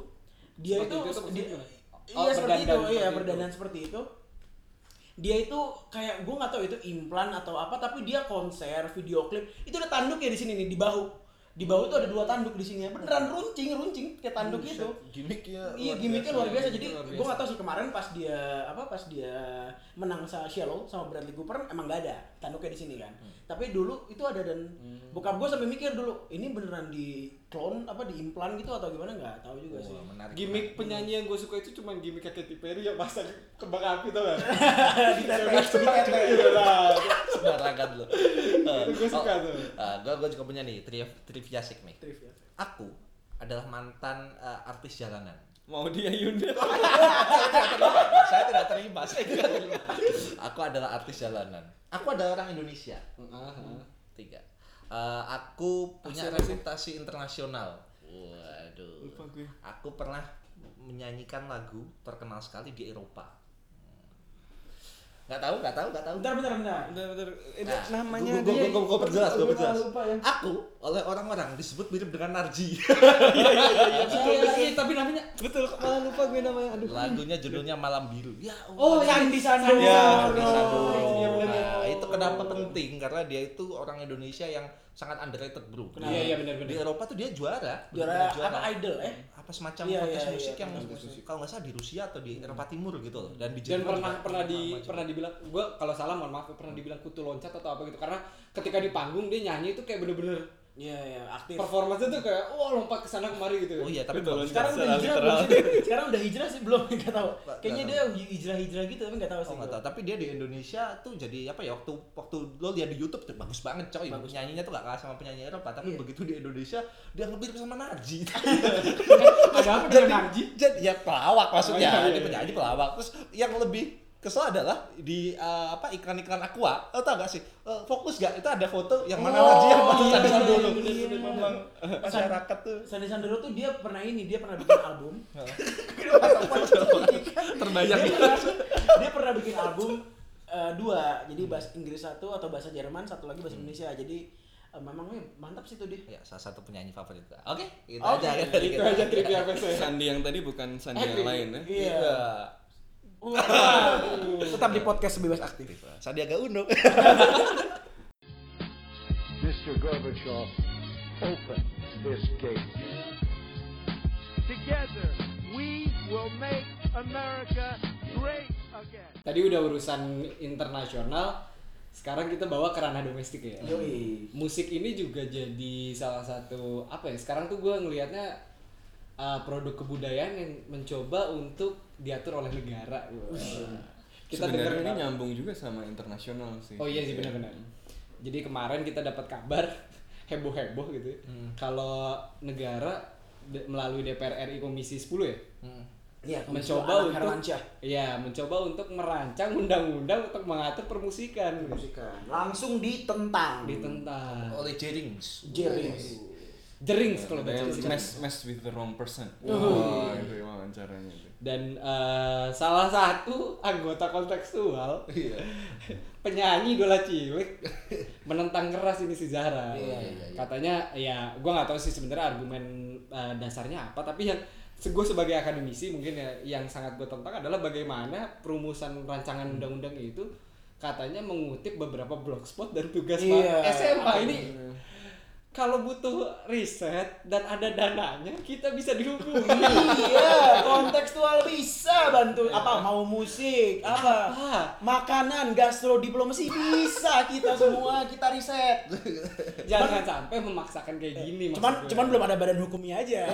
Dia Seperti itu, dia- gimana? iya Oh, seperti itu. iya seperti itu. berdandan seperti itu dia itu kayak gue nggak tahu itu implan atau apa tapi dia konser video klip itu ada tanduk ya di sini nih di bahu di bahu tuh ada dua tanduk di sini beneran runcing runcing kayak tanduk itu Gimiknya. Iya luar gimmicknya luar biasa. Jadi gue biasa. gak tahu sih kemarin pas dia apa pas dia menang sama Shallow sama Bradley Cooper emang gak ada tanduknya di sini kan. Hmm. Tapi dulu itu ada dan bokap gue sampai mikir dulu ini beneran di clone apa di implan gitu atau gimana nggak tahu juga sih. Wah, menarik. gimmick penyanyi yang gue suka itu cuma gimmick Katy Perry yang pasang kembang api tau gak? (laughs) di tete. lah sembarangan lo. Itu gue suka tuh. gue gue juga punya nih trivia nih. Trivia. Aku adalah mantan eh, artis jalanan. Mau dia Yunda. (laughs) saya tidak terima, saya tidak terima. Aku adalah artis jalanan. Aku adalah orang Indonesia. Tiga. Eh, aku punya Asyik, reputasi internasional. Waduh. Lupa gue. Aku pernah menyanyikan lagu terkenal sekali di Eropa. Nggak tahu, nggak tahu, nggak tahu. Bentar, bentar, bentar. Bentar, bentar. Ini Nah, namanya gua, gua, dia. gua, gua, gua perjelas, gua Gua perjelas. lupa ya. Aku oleh orang-orang disebut mirip dengan Narji. Iya, tapi namanya Betul, kok malah lupa gue namanya. Aduh. Lagunya judulnya Malam Biru. Ya, Oh, Allah. Sandi Sandoro. Ya, Sandi Sandoro. Itu kenapa penting? Karena dia itu orang Indonesia yang sangat underrated, Bro. Iya, iya benar Di. Eropa tuh dia juara. Juara bener-bener apa idol eh? apa semacam Iya, kontes iya, musik iya, yang kalau nggak salah di Rusia atau di Eropa Timur gitu loh dan di Dan Jerman pernah juga pernah di macam-macam. pernah dibilang gua kalau salah mohon maaf pernah dibilang kutu loncat atau apa gitu karena ketika di panggung dia nyanyi itu kayak bener-bener Iya, iya, aktif. performance tuh kayak wah lompat ke sana kemari gitu. oh iya tapi Betul, belum Sekarang udah hijrah literal. belum sih? Sekarang udah hijrah sih belum, (laughs) enggak tahu. Nggak Kayaknya dia hijrah-hijrah gitu tapi enggak tahu Oh sih. nggak gua. tahu, tapi dia di Indonesia tuh jadi apa ya waktu waktu lo lihat di YouTube tuh bagus banget coy, Bagus. nyanyinya tuh gak kalah sama penyanyi Eropa, tapi Iya. begitu di Indonesia dia ngebir sama Narji. (laughs) (laughs) Ada apa dengan Narji? jadi ya pelawak maksudnya, Oh, iya, iya, dia iya. penyanyi pelawak. Terus yang lebih kesel adalah di eh, apa iklan-iklan Aqua, lo tau gak sih? Eh, fokus gak? Itu ada foto yang mana Oh, yang mana iya, Sandi iya, Sandoro. iya, iya, iya. Memang masyarakat tuh Sandi Sandoro tuh dia pernah ini, dia pernah bikin album. terbayang (laughs) (laughs) dia, pernah, dia pernah bikin album eh, dua, jadi bahasa Inggris satu atau bahasa Jerman, satu lagi bahasa Indonesia. Jadi memang eh, mantap sih tuh dia. Ya, salah satu penyanyi favorit gua. Oke, itu Oke, aja kan Itu kita. aja trivia. Sandi yang tadi bukan Sandi yang lain ya. Iya. Tetap di podcast bebas aktif. Sandiaga Uno. Mr. Gorbachev, open this gate. Together, we will make America great again. Tadi udah urusan internasional, sekarang kita bawa ke ranah domestik ya. Yoi. Musik ini juga jadi salah satu apa ya? Sekarang tuh gue ngelihatnya uh, produk kebudayaan yang mencoba untuk diatur oleh negara. Kita dengar ini nyambung juga sama internasional sih. Oh iya sih benar-benar. Jadi kemarin kita dapat kabar (laughs) heboh-heboh gitu. ya. Kalau negara de- melalui DPR RI Komisi 10 ya Iya, mencoba Anak untuk Hermansyah. Iya, mencoba untuk merancang undang-undang untuk mengatur permusikan. Musikan. Langsung ditentang. Ditentang. Oleh Jerings. Jerings. Jerings kalau baca mess mess with the wrong person. Oh. Wah, itu wawancaranya itu. Dan eh, salah satu anggota kontekstual Iya. (laughs) penyanyi idola cilik menentang keras ini si Zahra. Iya, iya, iya. Katanya ya gua nggak tahu sih sebenarnya argumen eh, dasarnya apa tapi yang gue sebagai akademisi mungkin ya yang sangat gue tentang adalah bagaimana perumusan rancangan undang-undang itu katanya mengutip beberapa blogspot dan tugas Iya. SMA ini kalau butuh riset dan ada dananya kita bisa dihubungi (laughs) iya, kontekstual bisa bantu apa mau musik, apa Apa? makanan, gastro diplomasi bisa kita semua kita riset. jangan sampai memaksakan kayak gini Cuman gue. cuman belum ada badan hukumnya aja.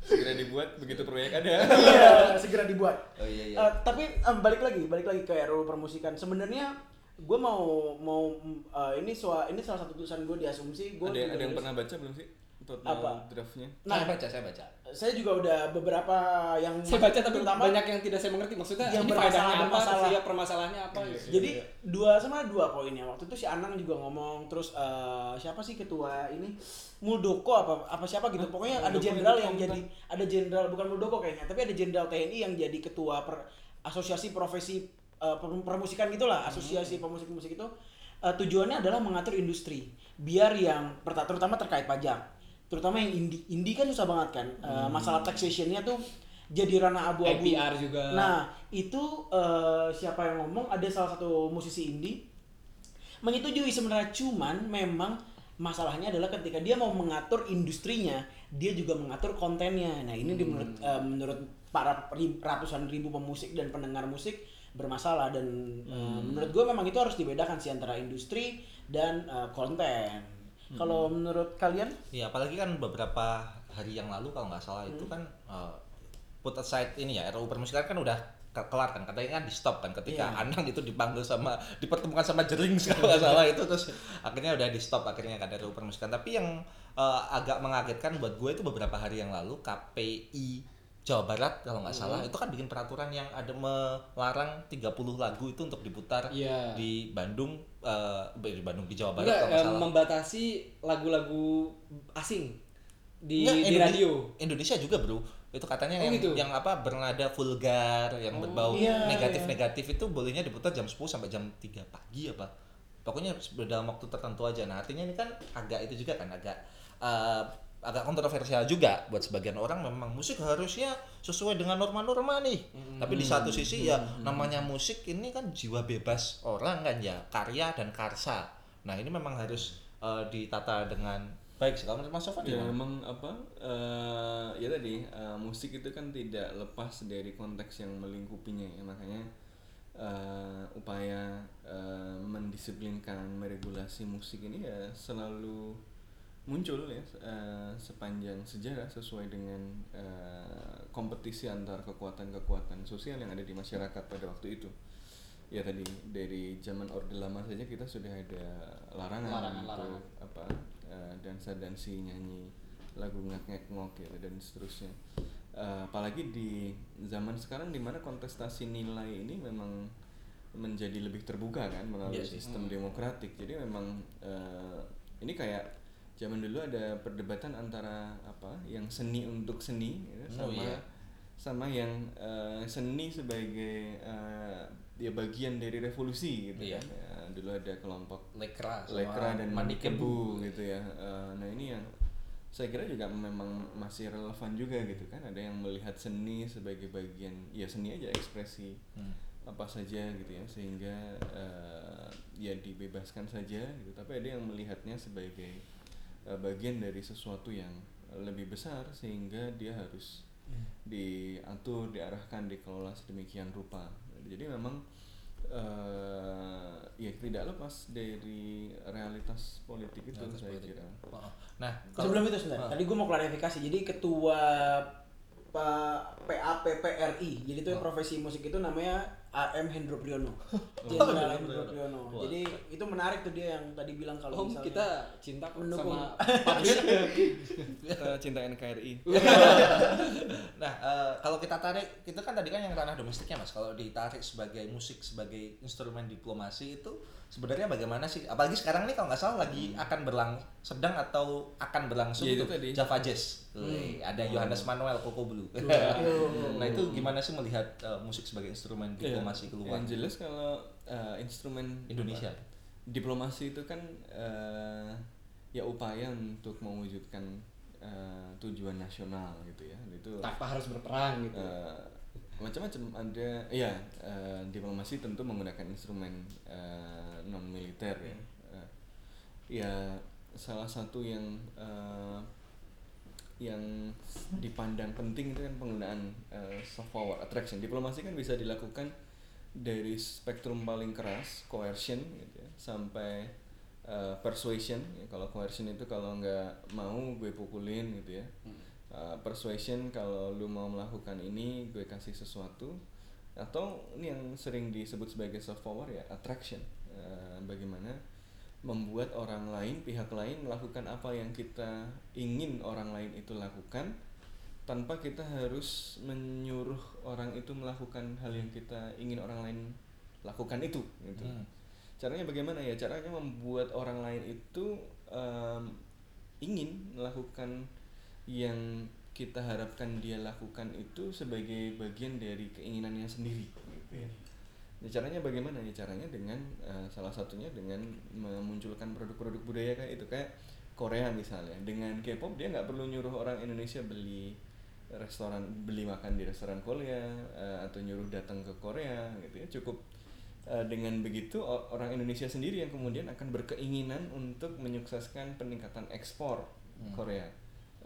Segera dibuat begitu proyek ada. Iya, segera dibuat. Oh iya iya. Eh, tapi em, balik lagi, balik lagi ke RUU permusikan. Sebenarnya gue mau mau eh, ini soal ini salah satu tulisan gue di asumsi gue ada yang, ada yang pernah baca belum sih? Total Apa? draftnya. Nah, saya baca, saya baca. saya juga udah beberapa yang saya baca tapi terutama banyak yang tidak saya mengerti maksudnya Yang ini faedahnya apa bermasalah. sih permasalahannya apa gitu. Jadi dua sama dua poinnya. Waktu itu si Anang juga ngomong terus eh, siapa sih ketua ini Muldoko apa apa siapa gitu. Pokoknya ada Muldoko jenderal itu yang konten. jadi ada jenderal bukan Muldoko kayaknya, tapi ada jenderal TNI yang jadi ketua per, asosiasi profesi eh, per- permusikan gitulah, asosiasi pemusik musik itu eh, tujuannya adalah mengatur industri biar yang terutama terkait pajak. Terutama yang indie. Indie kan susah banget kan. Eh, masalah taxationnya tuh jadi ranah abu-abu. Juga. Nah, itu eh, siapa yang ngomong ada salah satu musisi indie menyetujui sebenarnya cuman memang masalahnya adalah ketika dia mau mengatur industrinya dia juga mengatur kontennya nah ini di- menurut eh, menurut para ratusan ribu pemusik dan pendengar musik bermasalah dan eh, menurut gue memang itu harus dibedakan sih antara industri dan eh, konten. Kalau menurut kalian? Iya, apalagi kan beberapa hari yang lalu kalau nggak salah itu kan uh, put aside ini ya RUU permusikan kan udah ke- kelar kan katanya kan di stop kan ketika Iya. Anang itu dipanggil sama dipertemukan sama Jering (laughs) kalau nggak salah itu terus akhirnya udah di stop akhirnya kan RUU permusikan. Tapi yang uh, agak mengagetkan buat gue itu beberapa hari yang lalu KPI Jawa Barat kalau nggak salah itu kan bikin peraturan yang ada melarang 30 lagu itu untuk diputar Iya. di Bandung uh, di Bandung di Jawa Barat Enggak, kalau nggak salah membatasi lagu-lagu asing di Nggak, di Indone- radio. Indonesia juga bro itu katanya Oh, yang gitu? yang apa bernada vulgar yang berbau iya, negatif-negatif itu bolehnya diputar jam 10 sampai jam 3 pagi apa pokoknya dalam waktu tertentu aja nah artinya ini kan agak itu juga kan agak eh, agak kontroversial juga buat sebagian orang memang musik harusnya sesuai dengan norma-norma nih. Tapi di satu sisi ya namanya musik ini kan jiwa bebas orang kan ya karya dan karsa. Nah ini memang harus eh, ditata dengan baik sih. Kalau menurut Mas Sofan ya gimana? memang apa eh, ya tadi eh, musik itu kan tidak lepas dari konteks yang melingkupinya ya. Makanya eh, upaya eh, mendisiplinkan meregulasi musik ini ya selalu muncul ya eh, sepanjang sejarah sesuai dengan eh, kompetisi antar kekuatan-kekuatan sosial yang ada di masyarakat pada waktu itu ya tadi dari zaman orde lama saja kita sudah ada larangan, Larangan, untuk larangan. apa eh, dansa dansi nyanyi lagu ngek ngok gitu dan seterusnya Eh, apalagi di zaman sekarang di mana kontestasi nilai ini memang menjadi lebih terbuka kan melalui Iya sih. sistem demokratik jadi memang eh, ini kayak zaman dulu ada perdebatan antara apa yang seni untuk seni gitu, Oh, sama iya. sama yang eh, seni sebagai eh, ya bagian dari revolusi gitu Iya. kan Ya, dulu ada kelompok lekra lekra dan mandi mandi kebu gitu ya Eh, nah ini yang saya kira juga memang masih relevan juga gitu kan ada yang melihat seni sebagai bagian ya seni aja ekspresi Hmm. apa saja gitu ya sehingga eh, ya dibebaskan saja gitu tapi ada yang melihatnya sebagai eh, bagian dari sesuatu yang lebih besar sehingga dia harus diatur diarahkan dikelola sedemikian rupa jadi memang eh ya tidak lepas dari realitas politik itu Realitas saya politik. kira Oh, Nah, kalau- Sebelum itu sebentar, Ah. tadi gue mau klarifikasi. Jadi ketua Pa- PAPPRI, jadi itu Oh. profesi musik itu namanya AM Hendro Priyono. (laughs) Oh, Jenderal Hendro Hendro Priyono. Jadi itu menarik tuh dia yang tadi bilang kalau misalnya kita cinta mendukung. sama (laughs) kita cinta NKRI (laughs) Nah, eh, kalau kita tarik, itu kan tadi kan yang ranah domestiknya mas. Kalau ditarik sebagai musik sebagai instrumen diplomasi itu sebenarnya bagaimana sih? Apalagi sekarang nih kalau nggak salah lagi akan berlang sedang atau akan berlangsung Ya, itu tuh. Java Jazz. Wih, Ada Johannes Manuel Koko Blue. nah itu gimana sih melihat eh, musik sebagai instrumen Ya, diplomasi keluar. Yang jelas kalau eh, instrumen Indonesia? apa, diplomasi itu kan eh, ya upaya untuk mewujudkan eh, tujuan nasional gitu ya. Itu Tanpa harus berperang gitu. eh, macam-macam. Ada ya eh, diplomasi tentu menggunakan instrumen non militer ya. Eh, ya salah satu yang eh, yang dipandang penting itu kan penggunaan eh, soft power attraction. Diplomasi kan bisa dilakukan dari spektrum paling keras coercion gitu ya sampai eh, persuasion. Ya, kalau coercion itu kalau nggak mau gue pukulin gitu ya. Uh, persuasion kalau lu mau melakukan ini gue kasih sesuatu. Atau ini yang sering disebut sebagai soft power ya attraction. Uh, bagaimana membuat orang lain pihak lain melakukan apa yang kita ingin orang lain itu lakukan tanpa kita harus menyuruh orang itu melakukan hal yang kita ingin orang lain lakukan itu gitu Hmm. caranya bagaimana ya caranya membuat orang lain itu em, ingin melakukan yang kita harapkan dia lakukan itu sebagai bagian dari keinginannya sendiri gitu ya. Ya, caranya bagaimana ya caranya dengan eh, salah satunya dengan memunculkan produk-produk budaya kayak itu kayak Korea misalnya dengan K-pop dia nggak perlu nyuruh orang Indonesia beli restoran beli makan di restoran Korea eh, atau nyuruh datang ke Korea gitu ya. Cukup eh, dengan begitu orang Indonesia sendiri yang kemudian akan berkeinginan untuk menyukseskan peningkatan ekspor Korea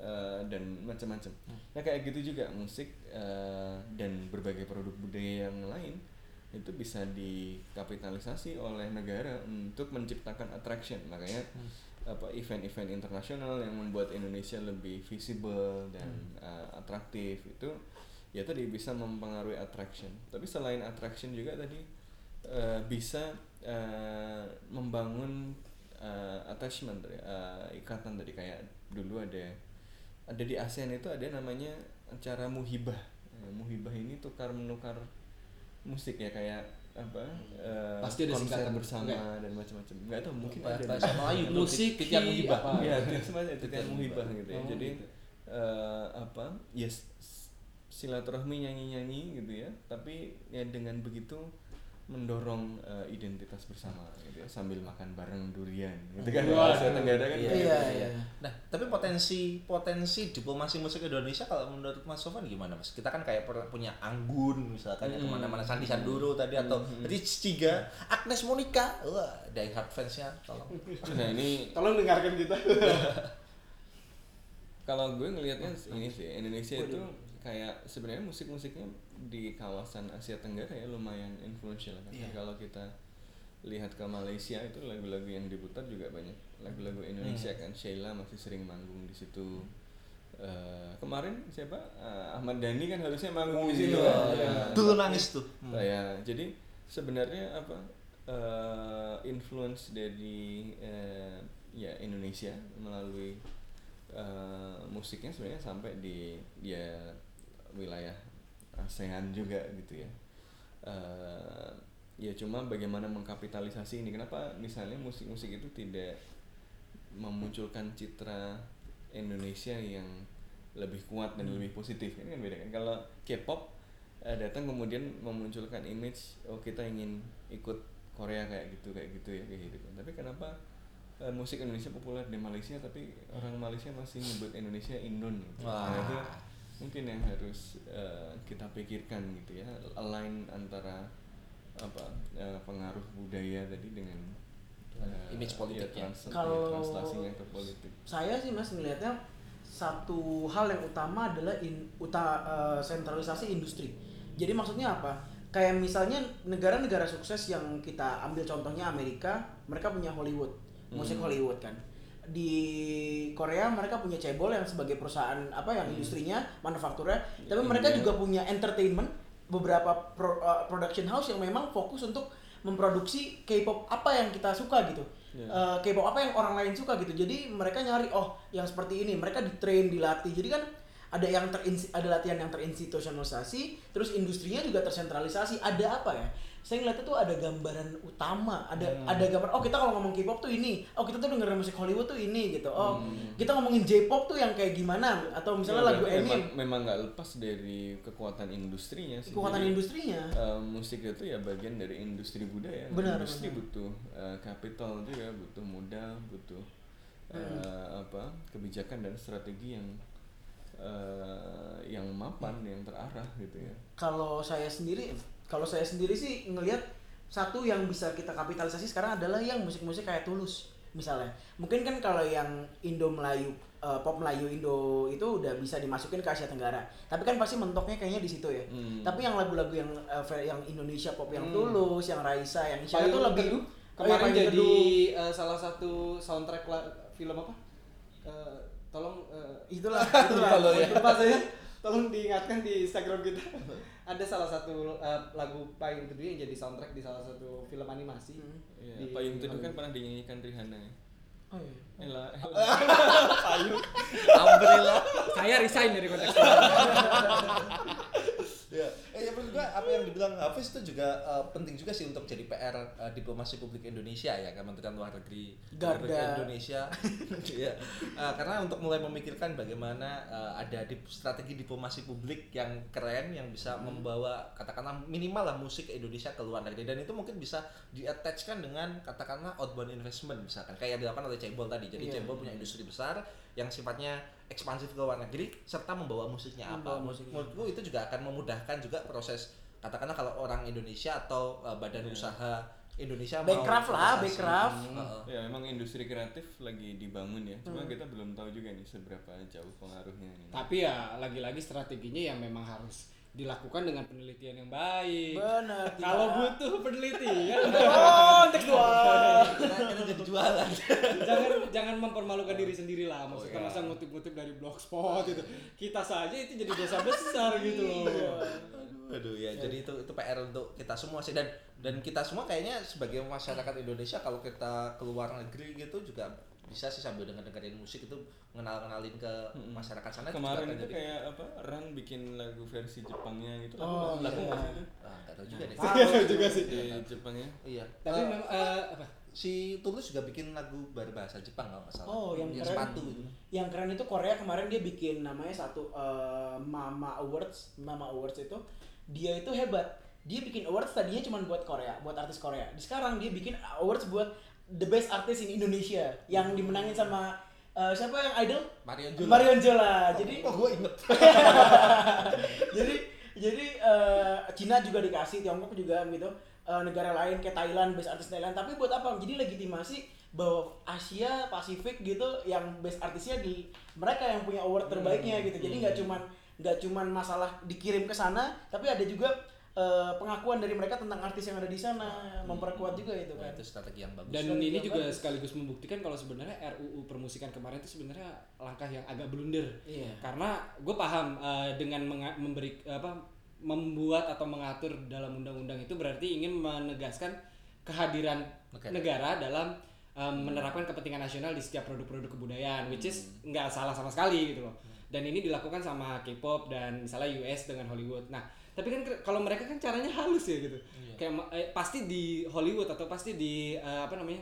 eh, dan macam-macam. Nah kayak gitu juga musik eh, dan berbagai produk budaya yang lain itu bisa dikapitalisasi oleh negara untuk menciptakan attraction. Makanya apa event-event internasional yang membuat Indonesia lebih visible dan eh, atraktif itu ya tadi bisa mempengaruhi attraction. Tapi selain attraction juga tadi eh, bisa eh, membangun eh, attachment eh, ikatan tadi. Kayak dulu ada ada di ASEAN itu ada namanya acara muhibah. Eh, muhibah ini tukar menukar musik ya kayak apa eh, Pasti ada singkatan. bersama Enggak. dan macam-macam nggak tahu mungkin ada bahasa Melayu Musik titian apa? ya Titian muhibah muhibah. gitu ya Oh, jadi gitu. eh, apa yes silaturahmi nyanyi-nyanyi gitu ya tapi ya dengan begitu mendorong eh, identitas bersama gitu ya sambil makan bareng durian gitu kan Wah. Asia Tenggara kan Iya, kayak iya, gitu. iya. Nah, tapi potensi potensi diplomasi musik Indonesia kalau menurut Mas Sofan gimana Mas? Kita kan kayak per- punya Anggun misalkan ya Hmm. ke mana-mana Sandi Sandoro tadi atau Rich Tiga, Agnes Monica, wah die hard fansnya tolong. nah ini Tolong dengarkan kita. kalau gue ngelihatnya ini sih Indonesia itu kayak sebenarnya musik-musiknya di kawasan Asia Tenggara ya lumayan influential kan. Iya. kalau kita lihat ke Malaysia itu lagu-lagu yang diputar juga banyak. Lagu-lagu Indonesia kan Sheila masih sering manggung di situ. Eh, kemarin siapa? Eh, Ahmad Dhani kan harusnya manggung di situ kan. Ya. Dulu nangis tuh. Nah, ya jadi sebenarnya apa eh, influence dari eh, ya Indonesia melalui eh, musiknya sebenarnya sampai di ya wilayah ASEAN juga gitu ya. Eh, ya cuma bagaimana mengkapitalisasi ini. Kenapa misalnya musik-musik itu tidak memunculkan citra Indonesia yang lebih kuat dan lebih positif? Ini kan beda kan? Kalau K-pop eh, datang kemudian memunculkan image oh kita ingin ikut Korea kayak gitu kayak gitu ya kayak gitu kan. Tapi kenapa eh, musik Indonesia populer di Malaysia tapi orang Malaysia masih nyebut Indonesia Indon? Gitu. Wah. Nah, itu mungkin yang harus eh, kita pikirkan gitu ya align antara apa eh, pengaruh budaya tadi dengan eh, Image politik ya. trans- Kalau- translasinya ke politik saya sih mas melihatnya satu hal yang utama adalah in, uta, eh, sentralisasi industri. Jadi maksudnya apa? Kayak misalnya negara-negara sukses yang kita ambil contohnya Amerika, mereka punya Hollywood, musik Hollywood kan. Di Korea mereka punya cebol yang sebagai perusahaan apa yang industrinya, manufakturnya, tapi mereka juga punya entertainment, beberapa pro- eh, production house yang memang fokus untuk memproduksi K-pop apa yang kita suka gitu. Ya. Eh, K-pop apa yang orang lain suka gitu. Jadi mereka nyari oh yang seperti ini, mereka di train, dilatih. Jadi kan ada yang terinsi, ada latihan yang terinstitusionalisasi, terus industrinya juga tersentralisasi. Ada apa ya? Saya ngeliatnya tuh ada gambaran utama, ada ada gambar. Oh kita kalau ngomong K-pop tuh ini, oh kita tuh dengerin musik Hollywood tuh ini gitu. Oh kita ngomongin J-pop tuh yang kayak gimana? Atau misalnya Ya, lagu Emin, memang memang nggak lepas dari kekuatan industrinya sih. kekuatan Jadi, industrinya. eh, musik itu ya bagian dari industri budaya. Benar, industri benar. butuh eh, capital juga, butuh modal, butuh Hmm. apa kebijakan dan strategi yang eh, yang mapan, yang terarah gitu ya. kalau saya sendiri kalau saya sendiri sih ngelihat satu yang bisa kita kapitalisasi sekarang adalah yang musik-musik kayak tulus misalnya mungkin kan kalau yang Indo Melayu eh, pop Melayu Indo itu udah bisa dimasukin ke Asia Tenggara tapi kan pasti mentoknya kayaknya di situ ya Hmm. tapi yang lagu-lagu yang ver- yang Indonesia pop yang tulus yang Raisa yang Isya itu lebih Teduh Oh, iya, kemarin Payung jadi Teduh. eh, salah satu soundtrack la- film apa? Eh, tolong eh, itulah (laughs) itulah Kalau ya. lupa saya tolong diingatkan di Instagram kita (laughs) ada salah satu eh, lagu payung teduh yang jadi soundtrack di salah satu film animasi Iya, Di- Payung Teduh kan pernah dinyanyikan Rihanna ya. oh, iya. Ella, (laughs) Umbrella. saya resign dari konteks ya. Eh, ya menurut gua apa yang dibilang Hafiz itu juga eh, penting juga sih untuk jadi PR eh, diplomasi publik Indonesia ya Kementerian Luar Negeri Garda. Republik Indonesia. (laughs) Iya. Eh, karena untuk mulai memikirkan bagaimana eh, ada dip- strategi diplomasi publik yang keren yang bisa membawa katakanlah minimal lah musik Indonesia ke luar negeri dan itu mungkin bisa diattachkan dengan katakanlah outbound investment misalkan kayak yang dilakukan oleh Cebol tadi. Jadi Iya. Cebol punya industri besar yang sifatnya ekspansif ke luar negeri serta membawa musiknya apa. Membawa musiknya. Menurutku itu juga akan memudahkan juga proses katakanlah kalau orang Indonesia atau uh, badan usaha Indonesia Backcraft lah, backcraft. Hmm, heeh. ya memang industri kreatif lagi dibangun ya. Cuma kita belum tahu juga nih seberapa jauh pengaruhnya ini. tapi ya lagi-lagi strateginya yang memang harus dilakukan dengan penelitian yang baik. Benar kalau butuh penelitian. (laughs) Oh untuk Kita- kita jadi jualan. jangan jangan mempermalukan diri sendiri lah. Maksudnya iya. masa ngutip-ngutip dari blogspot itu kita saja itu jadi dosa besar gitu loh. Aduh. Ya, jadi itu itu PR untuk kita semua sih. Dan dan kita semua kayaknya sebagai masyarakat Indonesia kalau kita keluar negeri gitu juga bisa sih sambil denger dengerin musik itu kenal kenalin ke masyarakat sana Kemarin itu jadi- kayak apa? Ran bikin lagu versi Jepangnya gitu. Oh, lagu iya. itu? ah nggak tahu juga deh Iya juga sih Di Jepangnya. iya tapi Eh, memang eh, apa si Tulus juga bikin lagu berbahasa Jepang kalau nggak salah. Oh, yang keren. sepatu itu. Yang keren itu Korea kemarin dia bikin namanya satu eh, Mama Awards. Mama Awards itu dia itu hebat. Dia bikin awards tadinya cuma buat Korea, buat artis Korea. Di sekarang dia bikin awards buat the best artist in Indonesia yang dimenangin sama eh, siapa yang idol? Marion Jola. Marion Jola. Jadi Oh, gue inget. (laughs) jadi jadi eh, Cina juga dikasih Tiongkok juga gitu Eh, negara lain kayak Thailand best artis Thailand tapi buat apa jadi legitimasi bahwa Asia Pasifik gitu yang best artisnya di mereka yang punya award terbaiknya gitu jadi nggak cuman nggak cuman masalah dikirim ke sana tapi ada juga eh, pengakuan dari mereka tentang artis yang ada di sana memperkuat juga itu kan itu strategi yang bagus. Dan Strategi ini juga bagus. sekaligus membuktikan kalau sebenarnya RUU permusikan kemarin itu sebenarnya langkah yang agak blunder. Iya. Karena gue paham eh, dengan memberi apa membuat atau mengatur dalam undang-undang itu berarti ingin menegaskan kehadiran Negara. negara, dalam eh, menerapkan kepentingan nasional di setiap produk-produk kebudayaan, which is nggak salah sama sekali gitu loh. Dan ini dilakukan sama K-pop dan misalnya US dengan Hollywood. Nah, tapi kan kalau mereka kan caranya halus ya gitu. Kayak ma- eh, pasti di Hollywood atau pasti di eh, apa namanya?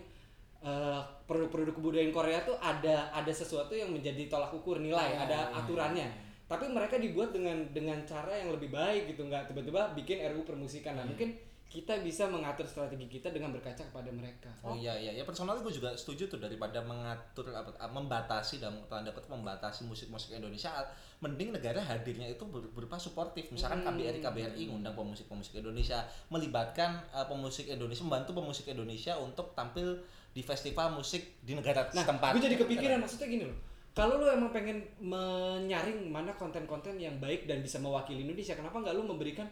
eh, produk-produk kebudayaan Korea tuh ada ada sesuatu yang menjadi tolak ukur nilai, ada aturannya. Tapi mereka dibuat dengan dengan cara yang lebih baik gitu, nggak tiba-tiba bikin RUU permusikan. Nah, mungkin kita bisa mengatur strategi kita dengan berkaca kepada mereka. Oh iya iya, ya personalnya gue juga setuju tuh daripada mengatur apa membatasi dalam tanda kutip membatasi musik-musik Indonesia, mending negara hadirnya itu ber- berupa suportif. Misalkan KBRI KBRI ngundang pemusik-pemusik Indonesia, melibatkan eh, pemusik Indonesia, membantu pemusik Indonesia untuk tampil di festival musik di negara Nah, setempat. gue jadi kepikiran maksudnya gini loh. Kalau lo emang pengen menyaring mana konten-konten yang baik dan bisa mewakili Indonesia, kenapa nggak lo memberikan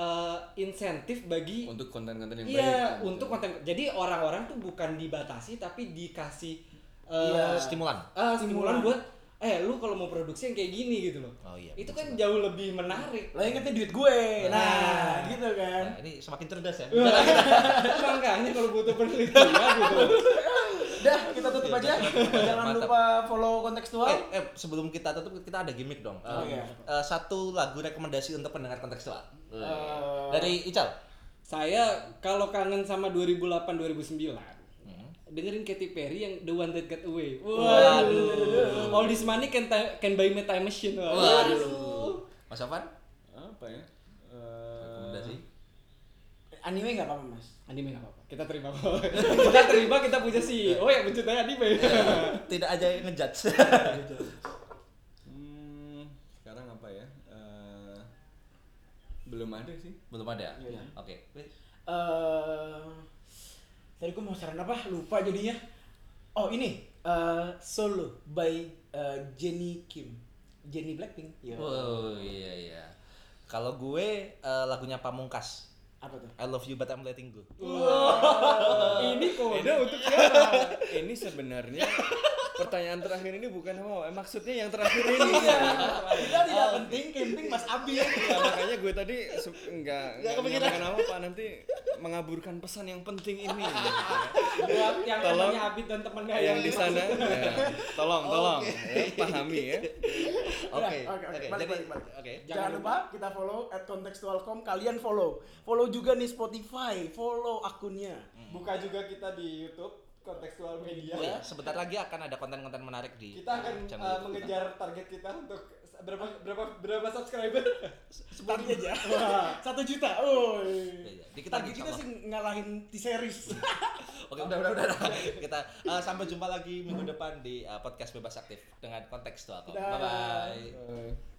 eh, insentif bagi untuk konten-konten yang Iya, baik untuk konten. Jadi orang-orang tuh bukan dibatasi tapi dikasih eh, Iya. stimulan. ah, stimulan buat eh lu kalau mau produksi yang kayak gini gitu loh. Oh iya, Itu kan jauh lebih menarik. lo ingetnya duit gue nah gitu kan Nah, ini semakin cerdas ya. (laughs) Makanya kalau butuh penelitian gitu. Dah, kita tutup aja. Jangan Mantap. lupa follow kontekstual. Eh, eh, sebelum kita tutup kita ada gimmick dong. Oh, Eh, iya. eh, satu lagu rekomendasi untuk pendengar kontekstual. Eh, Dari Ical. Saya kalau kangen sama 2008 2009 Hmm. dengerin Katy Perry yang The One That Got Away. Waduh. All this money can can buy me time machine. Waduh. Mas Afan? apa ya Eh, Rekomendasi? Anime nggak apa-apa mas. Anime nggak apa-apa. Kita terima kok. (laughs) kita terima kita punya si oh yang mencintai anime. (laughs) Tidak aja yang ngejudge. hmm, sekarang apa ya Eh, belum ada sih Belum ada. Iya. Oke. Eh, tadi gue mau saran apa? Lupa jadinya. Oh ini eh, Solo by eh, Jenny Kim. Jenny Blackpink. Iya. Oh iya iya. Kalau gue eh, lagunya Pamungkas. Apa tuh? I love you but I'm letting go. Ini kode untuk siapa? ini sebenarnya pertanyaan terakhir ini bukan apa maksudnya yang terakhir ini Tidak tidak penting, camping Mas Abi. ya, makanya gue tadi nggak nggak kepikiran. apa pak nanti mengaburkan pesan yang penting ini. Buat yang Tolong. namanya Abid dan temennya yang di sana ya, tolong tolong ya, pahami ya Oke. oke, oke. Jangan lupa kita follow at kontekstual.com. Kalian follow. Follow juga nih Spotify. Follow akunnya. Buka juga kita di YouTube kontekstual media. Oh, iya, sebentar lagi akan ada konten-konten menarik di Kita akan channel uh, YouTube kita. mengejar target kita untuk berapa berapa berapa subscriber? Tadi aja. Satu juta. Oh. Dikit lagi, Target kita sih ngalahin T-series. (laughs) Oke, udah, udah, udah. udah. Kita eh, sampai jumpa lagi minggu depan di eh, podcast bebas aktif dengan kontekstual. Bye bye.